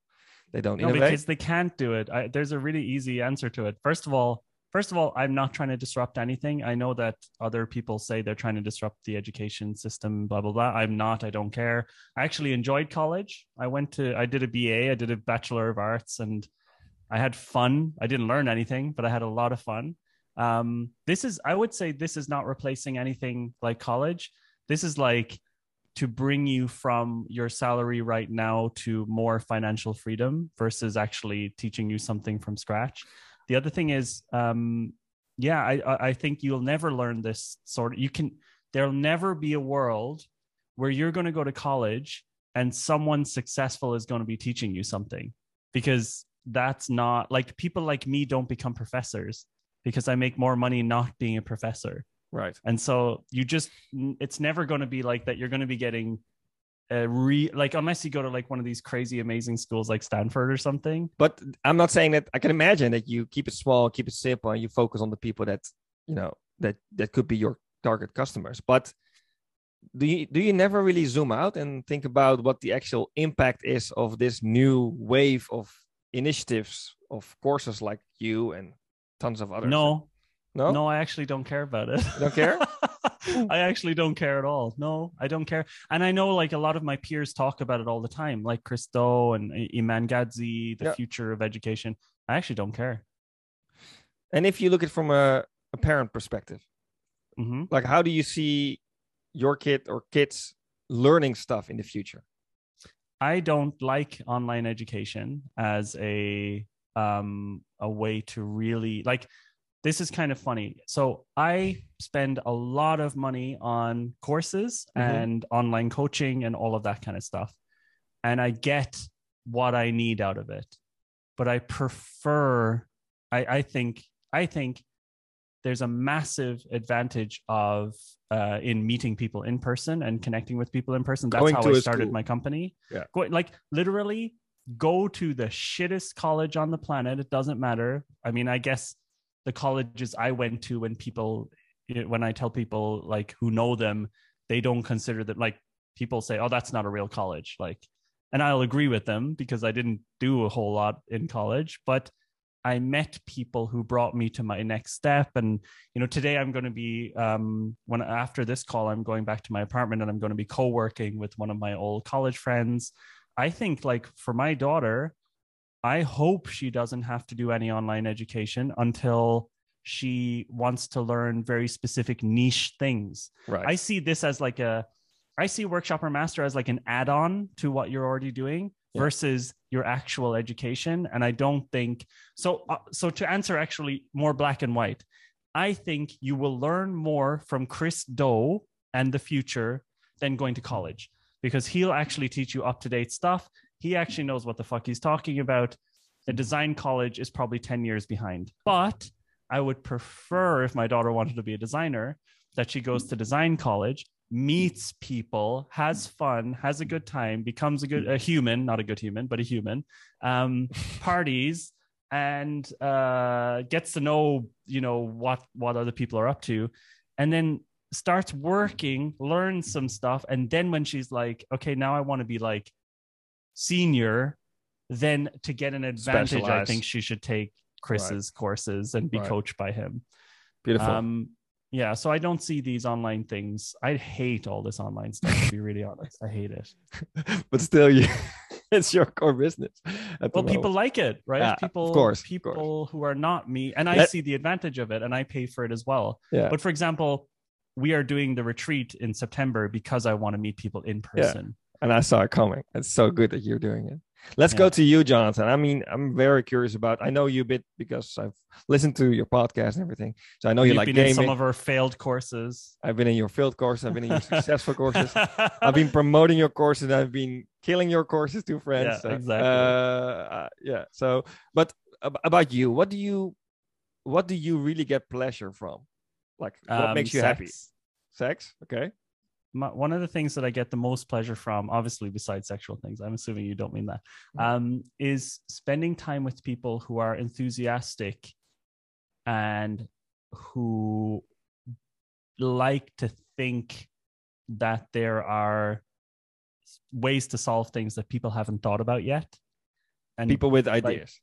S2: they don't
S1: No,
S2: innovate.
S1: because they can't do it. I, there's a really easy answer to it. First of all, first of all, I'm not trying to disrupt anything. I know that other people say they're trying to disrupt the education system, blah blah blah. I'm not. I don't care. I actually enjoyed college. I went to. I did a BA. I did a Bachelor of Arts, and I had fun. I didn't learn anything, but I had a lot of fun. Um, this is. I would say this is not replacing anything like college. This is like to bring you from your salary right now to more financial freedom versus actually teaching you something from scratch. The other thing is, um, yeah, I, I I think you'll never learn this sort of. You can. There'll never be a world where you're going to go to college and someone successful is going to be teaching you something because that's not like people like me don't become professors because I make more money not being a professor.
S2: right.
S1: And so you just, it's never going to be like that. You're going to be getting a re, like, unless you go to like one of these crazy, amazing schools like Stanford or something.
S2: But I'm not saying that I can imagine that you keep it small, keep it simple, and you focus on the people that you know that that could be your target customers. But do you do you never really zoom out and think about what the actual impact is of this new wave of initiatives of courses like you and tons of others?
S1: No,
S2: no,
S1: no, I actually don't care about it.
S2: You don't care?
S1: I actually don't care at all. No, I don't care. And I know like a lot of my peers talk about it all the time, like Chris Do and Iman Gadzhi, the
S2: Yeah.
S1: future of education. I actually don't care.
S2: And if you look at it from a, a parent perspective,
S1: hmm
S2: like how do you see your kid or kids learning stuff in the future?
S1: I don't like online education as a um a way to really like this is kind of funny. So I spend a lot of money on courses
S2: Mhm.
S1: and online coaching and all of that kind of stuff. And I get what I need out of it. But I prefer I, I think I think there's a massive advantage of uh, in meeting people in person and connecting with people in person. That's
S2: Going
S1: how I started
S2: school.
S1: my company.
S2: Yeah.
S1: Go, like literally go to the shittest college on the planet. It doesn't matter. I mean, I guess the colleges I went to when people when I tell people like who know them, they don't consider that like people say, "Oh, that's not a real college." Like, and I'll agree with them because I didn't do a whole lot in college, but I met people who brought me to my next step. And you know, today I'm going to be um, when after this call, I'm going back to my apartment and I'm going to be co-working with one of my old college friends. I think like for my daughter, I hope she doesn't have to do any online education until she wants to learn very specific niche things.
S2: Right.
S1: I see this as like a I see Workshopper Master as like an add-on to what you're already doing
S2: Yeah.
S1: versus your actual education and I don't think so uh, so to answer actually more black and white I think you will learn more from Chris Do and the Futur than going to college because he'll actually teach you up to date stuff. He actually knows what the fuck he's talking about. A design college is probably 10 years behind. But I would prefer if my daughter wanted to be a designer that she goes to design college, meets people, has fun, has a good time, becomes a good a human, not a good human, but a human, um, parties and uh, gets to know you know what what other people are up to, and then starts working, learns some stuff, and then when she's like, okay, now I want to be like senior, then to get an advantage, I think she should take Chris's courses and be
S2: Right.
S1: coached by him.
S2: Beautiful.
S1: Um, yeah, so I don't see these online things. I hate all this online stuff. To be really honest, I hate it.
S2: but still, you, it's your core business.
S1: Well, people like it, right?
S2: Yeah, of
S1: people,
S2: course, of
S1: people
S2: course.
S1: who are not me, and I
S2: Let-
S1: see the advantage of it, and I pay for it as well.
S2: Yeah.
S1: But for example, we are doing the retreat in September because I want to meet people in person.
S2: And I saw it coming. It's so good that you're doing it. Let's go to you, Jonathan. I mean, I'm very curious about. I know you a bit because I've listened to your podcast and everything. So I know you like
S1: been
S2: gaming.
S1: in some of our failed courses.
S2: I've been in your failed course. I've been in your successful courses. I've been promoting your courses. I've been killing your courses to friends.
S1: Yeah,
S2: So,
S1: exactly.
S2: Uh, uh, yeah. So, but about you, what do you, what do you really get pleasure from? Like, what
S1: Um,
S2: makes you happy?
S1: sex.
S2: Sex. Okay.
S1: My, one of the things that I get the most pleasure from, obviously besides sexual things, I'm assuming you don't mean that,
S2: Mm.
S1: um, is spending time with people who are enthusiastic and who like to think that there are ways to solve things that people haven't thought about yet. And
S2: People with ideas.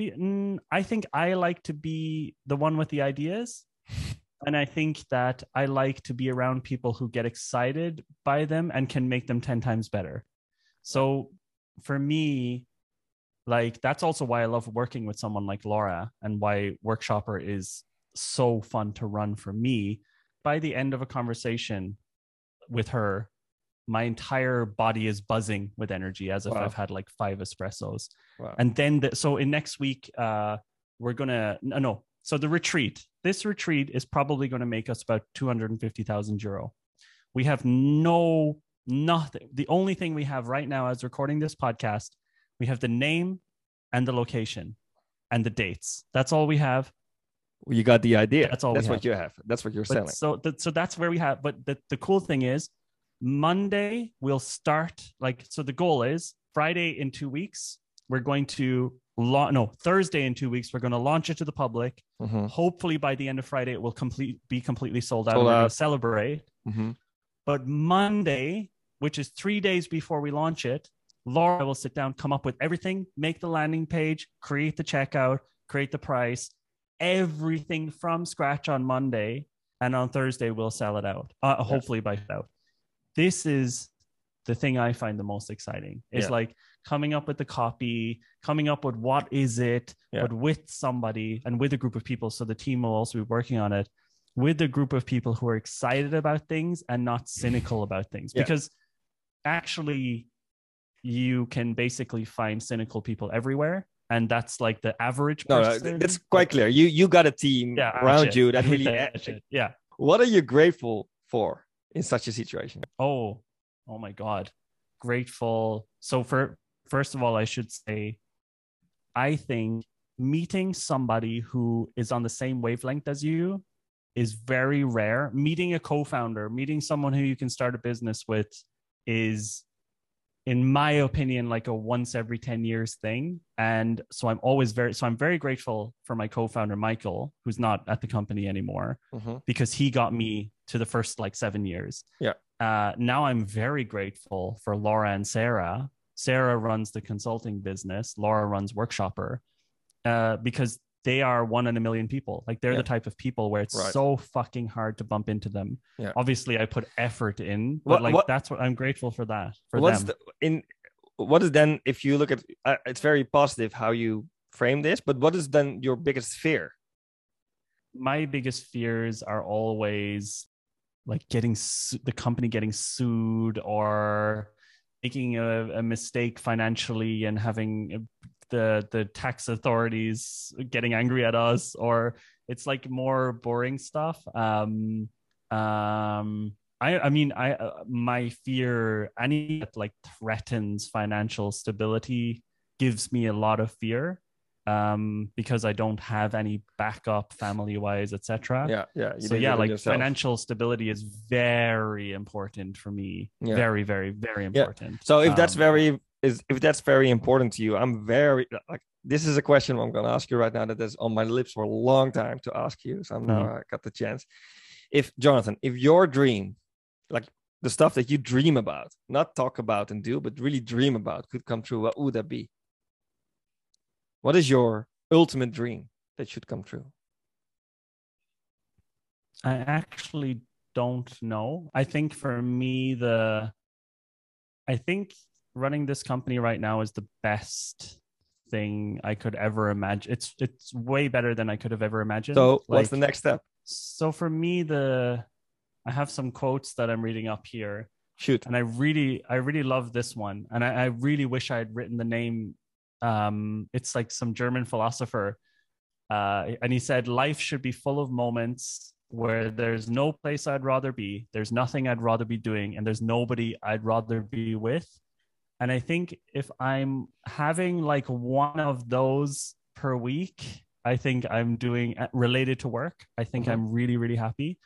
S1: Mm, I think I like to be the one with the ideas. And I think that I like to be around people who get excited by them and can make them 10 times better. So for me, like that's also why I love working with someone like Laura and why Workshopper is so fun to run for me. By the end of a conversation with her, my entire body is buzzing with energy as if
S2: Wow.
S1: I've had like five espressos
S2: Wow.
S1: and then the, so in next week uh we're gonna no, no so the retreat this retreat is probably going to make us about 250000 euro we have no nothing the only thing we have right now as recording this podcast we have the name and the location and the dates that's all we have
S2: you got the idea.
S1: That's all we
S2: That's what you have. That's what you're
S1: but
S2: selling.
S1: so so that's where we have but the, the cool thing is monday we'll start like so the goal is friday in two weeks we're going to launch no thursday in two weeks we're going to launch it to the public.
S2: Mhm,
S1: hopefully by the end of friday it will complete be completely sold out
S2: Sold
S1: and we're going to celebrate.
S2: Mhm.
S1: but monday which is three days before we launch it laura will sit down come up with everything make the landing page create the checkout create the price everything from scratch on monday. And on thursday we'll sell it out uh, hopefully by out this is the thing i find the most exciting is
S2: Yeah.
S1: like coming up with the copy coming up with what is it
S2: Yeah.
S1: but with somebody and with a group of people so the team will also be working on it with a group of people who are excited about things and not cynical about things
S2: Yeah.
S1: because actually you can basically find cynical people everywhere, and that's like the average.
S2: No, no, it's quite clear. You you got a team
S1: Yeah,
S2: around you that really.
S1: Yeah.
S2: What are you grateful for in such a situation?
S1: Oh, oh my God. Grateful. So for first of all, I should say, I think meeting somebody who is on the same wavelength as you is very rare. Meeting a co-founder, meeting someone who you can start a business with is in my opinion like a once every 10 years thing and so i'm always very so i'm very grateful for my co-founder michael who's not at the company anymore
S2: Mhm.
S1: because he got me to the first like seven years.
S2: Yeah.
S1: Uh, now I'm very grateful for Laura and Sarah. Sarah runs the consulting business. Laura runs Workshopper uh, because they are one in a million people. Like they're
S2: Yeah.
S1: the type of people where it's
S2: Right.
S1: so fucking hard to bump into them.
S2: Yeah.
S1: Obviously, I put effort in, but
S2: What-
S1: like
S2: what-
S1: that's what I'm grateful for that for
S2: What's
S1: them.
S2: the in? What is then if you look at? Uh, it's very positive how you frame this, but what is then your biggest fear?
S1: my biggest fears are always like getting su- the company getting sued or making a, a mistake financially and having the the tax authorities getting angry at us or it's like more boring stuff. Um um i i mean i uh, my fear any that like threatens financial stability gives me a lot of fear um because i don't have any backup family wise etc
S2: Yeah, yeah. you
S1: so yeah like
S2: yourself.
S1: financial stability is very important for me
S2: Yeah.
S1: very very very important
S2: So if that's
S1: Um,
S2: very is if that's very important to you, I'm very like this is a question I'm going to ask you right now that is on my lips for a long time to ask you. So I'm now
S1: Mm-hmm.
S2: I got the chance. If Jonathan, if your dream, like the stuff that you dream about, not talk about and do, but really dream about, could come true, what would that be? What is your ultimate dream that should come true?
S1: I actually don't know. I think for me, the I think running this company right now is the best thing I could ever imagine. It's it's way better than I could have ever imagined.
S2: So what's the next step?
S1: So for me, the I have some quotes that I'm reading up here,
S2: Shoot.
S1: and I really I really love this one, and I, I really wish I had written the name. Um, it's like some German philosopher, uh, and he said life should be full of moments where there's no place I'd rather be, there's nothing I'd rather be doing, and there's nobody I'd rather be with. And I think if I'm having like one of those per week, I think I'm doing uh, related to work. I think
S2: Mhm.
S1: I'm really, really happy.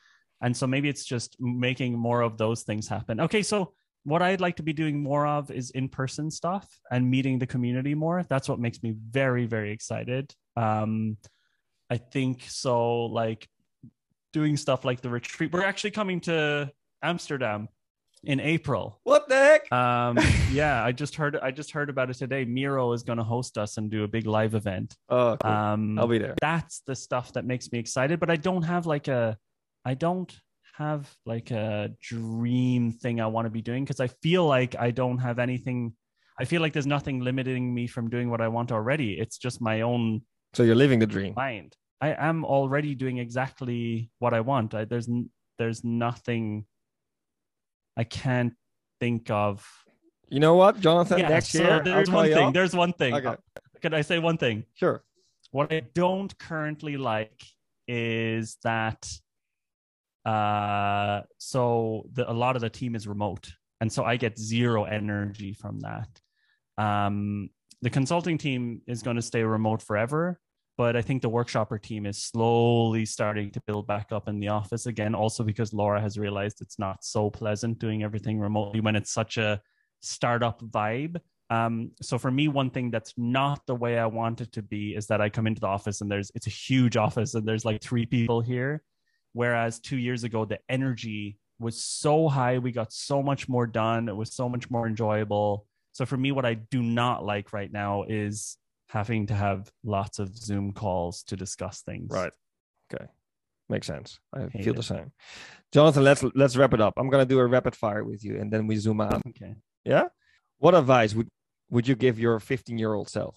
S1: And so maybe it's just making more of those things happen. Okay, so what I'd like to be doing more of is in person stuff and meeting the community more. That's what makes me very, very excited. Um, I think so, like doing stuff like the retreat. We're actually coming to Amsterdam in April.
S2: What the heck?
S1: Um, yeah, I just heard. I just heard about it today. Miro is going to host us and do a big live event.
S2: oh, cool.
S1: Um,
S2: I'll be there.
S1: that's the stuff that makes me excited but i don't have like a i don't have like a dream thing i want to be doing because i feel like i don't have anything i feel like there's nothing limiting me from doing what i want already it's just my own
S2: So you're living the dream.
S1: mind i am already doing exactly what i want I, there's there's nothing i can't think of
S2: You know what, Jonathan?
S1: yeah,
S2: next
S1: so
S2: year,
S1: there's one thing
S2: up.
S1: there's one thing
S2: Okay.
S1: Uh, could i say one thing
S2: Sure.
S1: what I don't currently like is that uh so the, a lot of the team is remote and so I get zero energy from that. Um the consulting team is going to stay remote forever, but I think the workshopper team is slowly starting to build back up in the office again also because Laura has realized it's not so pleasant doing everything remotely when it's such a startup vibe. Um, so for me, one thing that's not the way I want it to be is that I come into the office and there's it's a huge office and there's like three people here. Whereas two years ago, the energy was so high, we got so much more done. It was so much more enjoyable. So for me, what I do not like right now is having to have lots of Zoom calls to discuss things.
S2: Right. Okay. Makes sense. I
S1: Hate
S2: feel
S1: it.
S2: the same. Jonathan, let's let's wrap it up. I'm gonna do a rapid fire with you and then we zoom out.
S1: Okay.
S2: Yeah? What advice would would you give your 15 year old self?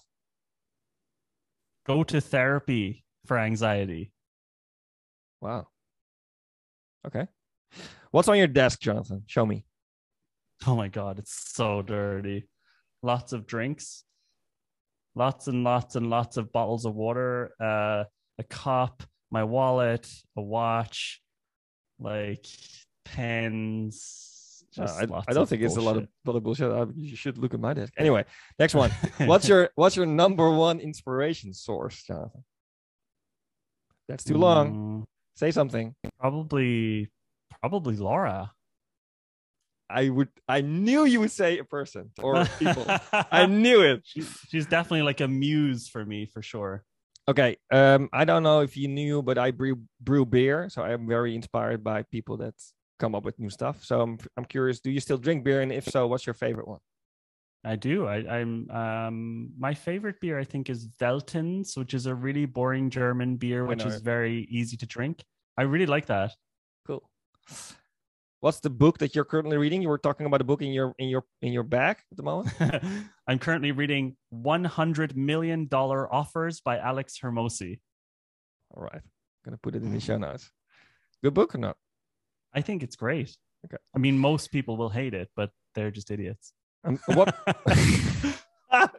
S1: Go to therapy for anxiety.
S2: Wow. Okay. What's on your desk, Jonathan? Show me.
S1: Oh my god, it's so dirty. lots of drinks, lots and lots and lots of bottles of water, uh, a cup, my wallet, a watch, like pens.
S2: Uh, I, I don't think it's a lot of,
S1: bullshit.
S2: lot of bullshit. I, you should look at my desk. Anyway, next one. what's your what's your number one inspiration source, Jonathan? That's too long. Say something.
S1: Probably, probably Laura.
S2: I would. I knew you would say a person or people. I knew it.
S1: She- she's definitely like a muse for me for sure.
S2: Okay. Um, I don't know if you knew, but I brew brew beer, so I'm very inspired by people that come up with new stuff. So I'm I'm curious. Do you still drink beer, and if so, what's your favorite one?
S1: I do. I, I'm um my favorite beer I think is Veltins, which is a really boring German beer, which is very easy to drink. I really like that.
S2: Cool. What's the book that you're currently reading? You were talking about a book in your in your in your bag at the moment.
S1: I'm currently reading 100 million dollar offers by Alex Hormozi.
S2: All right, gonna put it in the show notes. Good book or not?
S1: I think it's great.
S2: Okay.
S1: I mean, most people will hate it, but they're just idiots.
S2: Um, what?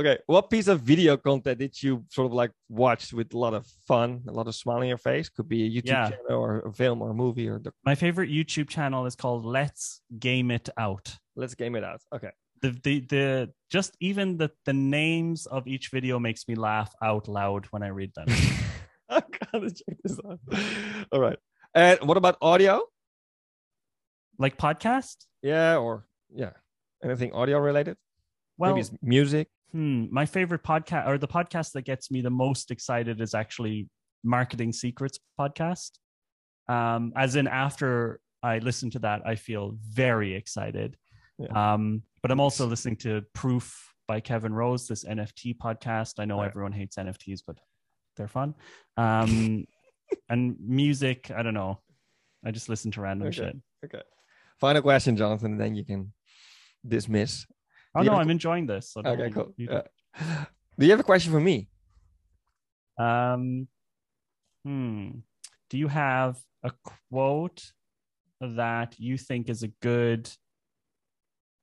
S2: okay, what piece of video content did you sort of like watch with a lot of fun, a lot of smile on your face? Could be a YouTube
S1: Yeah.
S2: channel or a film or a movie or the,
S1: My favorite YouTube channel is called Let's Game It Out.
S2: let's game it out. Okay.
S1: The the the just even the the names of each video makes me laugh out loud when I read them.
S2: I gotta check this out. All right. And what about audio?
S1: like podcast?
S2: Yeah, or yeah, anything audio related?
S1: Well,
S2: Maybe it's music.
S1: Hmm, my favorite podcast or the podcast that gets me the most excited is actually Marketing Secrets podcast. Um, as in after I listen to that, I feel very excited.
S2: Yeah.
S1: Um, but I'm also listening to Proof by Kevin Rose, this NFT podcast. I know
S2: Right.
S1: everyone hates NFTs, but they're fun. Um, and music, I don't know. I just listen to random
S2: Okay.
S1: shit.
S2: Okay. Final question, Jonathan, and then you can dismiss.
S1: Oh no, I'm enjoying this. So
S2: Okay, cool.
S1: you-
S2: Yeah. Do you have a question for me?
S1: Um, hmm. Do you have a quote that you think is a good?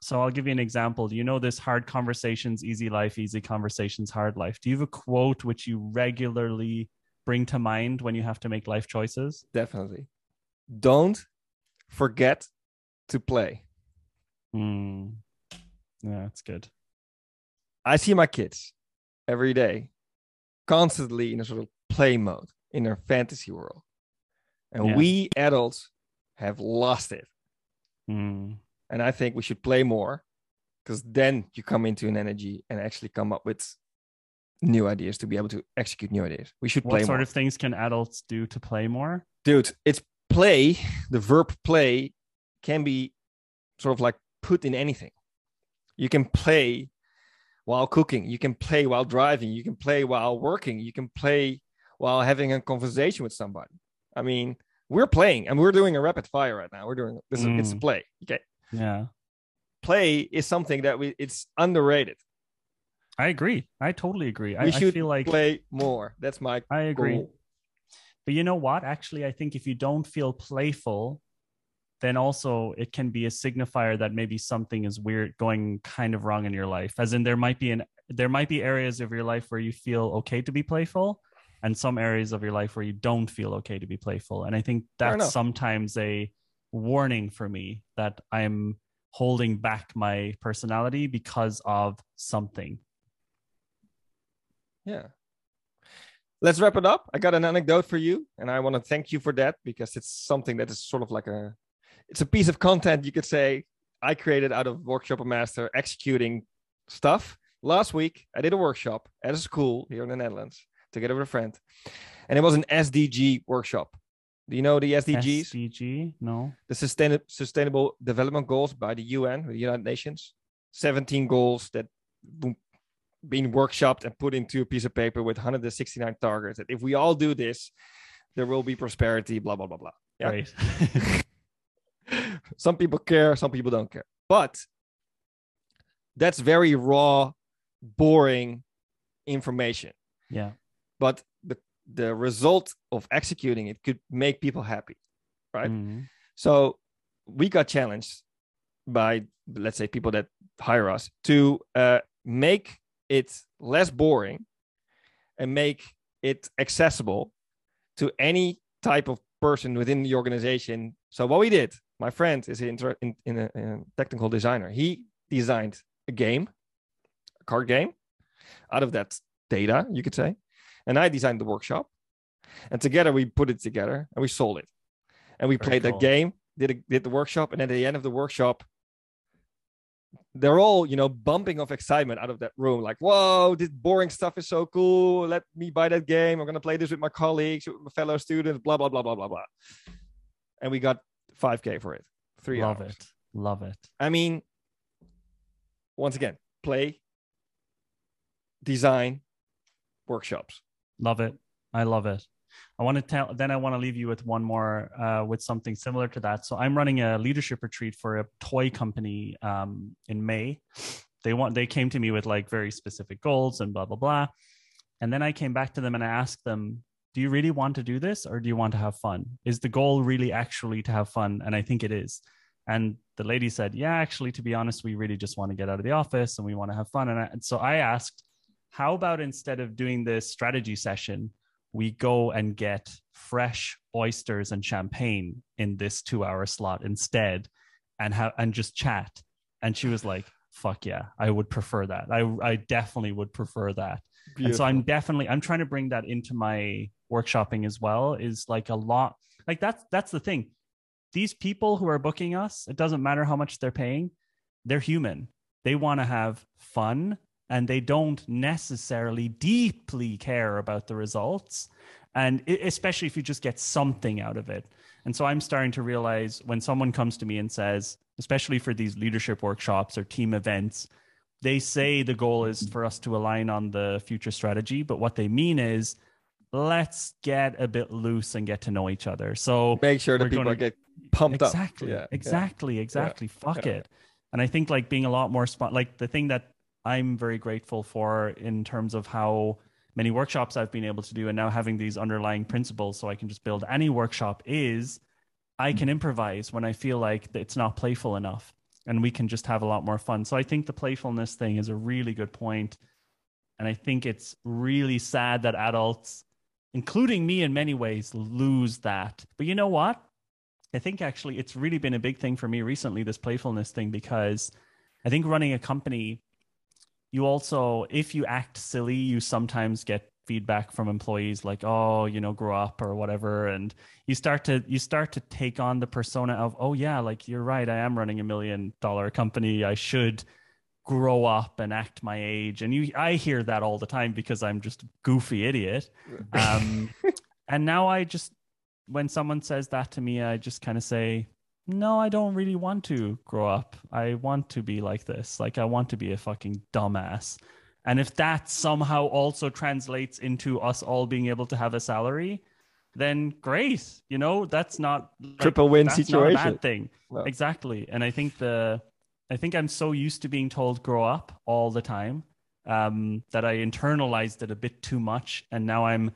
S1: So I'll give you an example. You know this hard conversations, easy life, easy conversations, hard life. Do you have a quote which you regularly bring to mind when you have to make life choices?
S2: Definitely. Don't forget to play.
S1: Hmm. Yeah, that's good.
S2: I see my kids every day constantly in a sort of play mode in their fantasy world. And
S1: Yeah.
S2: we adults have lost it.
S1: Hmm.
S2: And I think we should play more because then you come into an energy and actually come up with new ideas to be able to execute new ideas. We should
S1: What
S2: play
S1: sort
S2: more.
S1: of things can adults do to play more?
S2: Dude, it's play. The verb play can be sort of like put in anything. You can play while cooking, you can play while driving, you can play while working, you can play while having a conversation with somebody. I mean, we're playing and we're doing a rapid fire right now. We're doing this is it's a
S1: Mm.
S2: play. Okay.
S1: Yeah,
S2: Play is something that we it's underrated.
S1: I agree. I totally agree. I,
S2: we
S1: I
S2: should
S1: feel like
S2: play more. That's my
S1: I agree.
S2: goal.
S1: But you know what? Actually, I think if you don't feel playful, then also it can be a signifier that maybe something is weird going kind of wrong in your life. As in there might be an there might be areas of your life where you feel okay to be playful and some areas of your life where you don't feel okay to be playful. And I think that's sometimes a warning for me that I'm holding back my personality because of something.
S2: Yeah. Let's wrap it up. I got an anecdote for you, and I want to thank you for that because it's something that is sort of like a it's a piece of content you could say I created out of Workshopper Master executing stuff. Last week, I did a workshop at a school here in the Netherlands together with a friend, and it was an SDG workshop. Do you know the SDGs?
S1: SDG? No.
S2: the sustain- sustainable development goals by the UN, the United Nations. 17 goals that been workshopped and put into a piece of paper with 169 targets. That if we all do this, there will be prosperity, blah, blah, blah, blah. Yeah. some people care, some people don't care. But that's very raw, boring information.
S1: yeah.
S2: But the, the result of executing it could make people happy. Right.
S1: Mhm.
S2: So we got challenged by, let's say, people that hire us to uh, make it less boring and make it accessible to any type of person within the organization. So what we did, my friend is in, in, in, a, in a technical designer. He designed a game, a card game, out of that data, you could say. And I designed the workshop. And together we put it together and we sold it. And we Very played cool. that game, did a, did the workshop, and at the end of the workshop, they're all you know bumping of excitement out of that room like whoa this boring stuff is so cool let me buy that game i'm going to play this with my colleagues with my fellow students blah blah blah blah blah blah and we got 5k for it three
S1: love
S2: hours.
S1: it love it
S2: i mean once again play design workshops
S1: love it i love it I want to tell, then I want to leave you with one more, uh, with something similar to that. So I'm running a leadership retreat for a toy company um, in May. They want, they came to me with like very specific goals and blah, blah, blah. And then I came back to them and I asked them, do you really want to do this or do you want to have fun? Is the goal really actually to have fun? And I think it is. And the lady said, yeah, actually, to be honest, we really just want to get out of the office and we want to have fun. And, I, and so I asked, how about instead of doing this strategy session, we go and get fresh oysters and champagne in this two hour slot instead and have and just chat and she was like fuck yeah i would prefer that i i definitely would prefer that Beautiful. and so i'm definitely i'm trying to bring that into my workshopping as well is like a lot like that's that's the thing. These people who are booking us it doesn't matter how much they're paying they're human. They want to have fun and they don't necessarily deeply care about the results. And especially if you just get something out of it. And so i'm starting to realize when someone comes to me and says especially for these leadership workshops or team events they say the goal is for us to align on the future strategy but what they mean is let's get a bit loose and get to know each other so
S2: make sure that people gonna, get pumped
S1: exactly, up exactly yeah. exactly exactly yeah. fuck yeah. it and i think like being a lot more spot like the thing that I'm very grateful for in terms of how many workshops I've been able to do and now having these underlying principles so I can just build any workshop is I can improvise when I feel like it's not playful enough and we can just have a lot more fun. So I think the playfulness thing is a really good point. And I think it's really sad that adults, including me in many ways, lose that. But you know what? I think actually it's really been a big thing for me recently, this playfulness thing, because I think running a company you also if you act silly you sometimes get feedback from employees like oh you know grow up or whatever and you start to you start to take on the persona of oh yeah like you're right i am running a million dollar company i should grow up and act my age and you i hear that all the time because i'm just goofy idiot um, and now i just when someone says that to me i just kind of say no, I don't really want to grow up. I want to be like this. Like, I want to be a fucking dumbass. And if that somehow also translates into us all being able to have a salary, then great. You know, that's not
S2: like, triple win situation. bad
S1: thing. No. Exactly. And I think the, I think I'm so used to being told grow up all the time um, that I internalized it a bit too much. And now I'm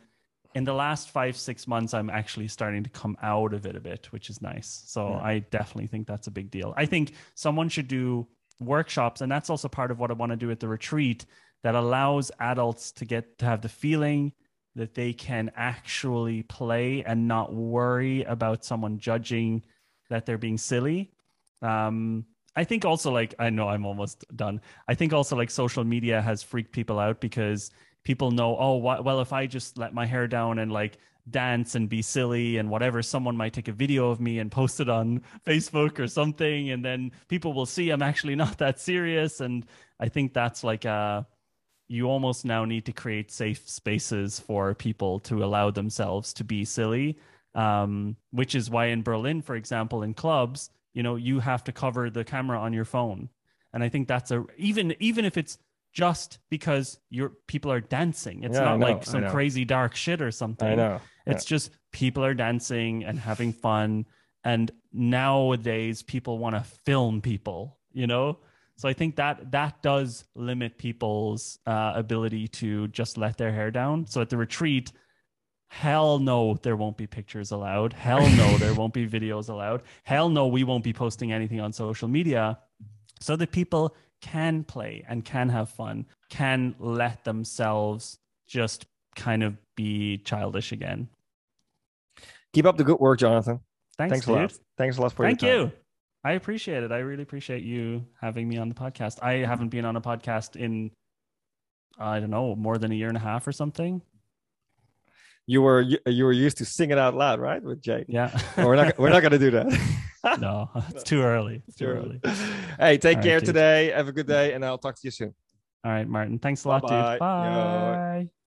S1: in the last five six months i'm actually starting to come out of it a bit which is nice so yeah. i definitely think that's a big deal i think someone should do workshops and that's also part of what i want to do at the retreat that allows adults to get to have the feeling that they can actually play and not worry about someone judging that they're being silly um, I think also like I know I'm almost done. I think also like social media has freaked people out because people know, oh, well, if I just let my hair down and like dance and be silly and whatever, someone might take a video of me and post it on Facebook or something, and then people will see I'm actually not that serious. And I think that's like a uh, you almost now need to create safe spaces for people to allow themselves to be silly. Um, which is why in Berlin, for example, in clubs, you know, you have to cover the camera on your phone. And I think that's a even even if it's just because your people are dancing. It's yeah, not like some crazy dark shit or something. I
S2: know.
S1: It's yeah. just people are dancing and having fun. And nowadays people want to film people, you know? So I think that that does limit people's uh, ability to just let their hair down. So at the retreat, hell no, there won't be pictures allowed. Hell no, there won't be videos allowed. Hell no, we won't be posting anything on social media so that people can play and can have fun, can let themselves just kind of be childish again.
S2: Keep up the good work, Jonathan.
S1: Thanks,
S2: Thanks a lot. Thanks a lot for
S1: Thank
S2: your time.
S1: Thank you. I appreciate it. I really appreciate you having me on the podcast. I haven't been on a podcast in I don't know, more than a year and a half or something.
S2: You were you, were used to sing it out loud, right, with Jake?
S1: Yeah.
S2: Oh, we're not we're not gonna do that.
S1: no, it's too early. It's too early.
S2: Hey, take
S1: All right,
S2: care
S1: dude.
S2: today. Have a good day, and I'll talk to you soon.
S1: All right, Martin. Thanks a lot,
S2: Bye-bye.
S1: dude. Bye.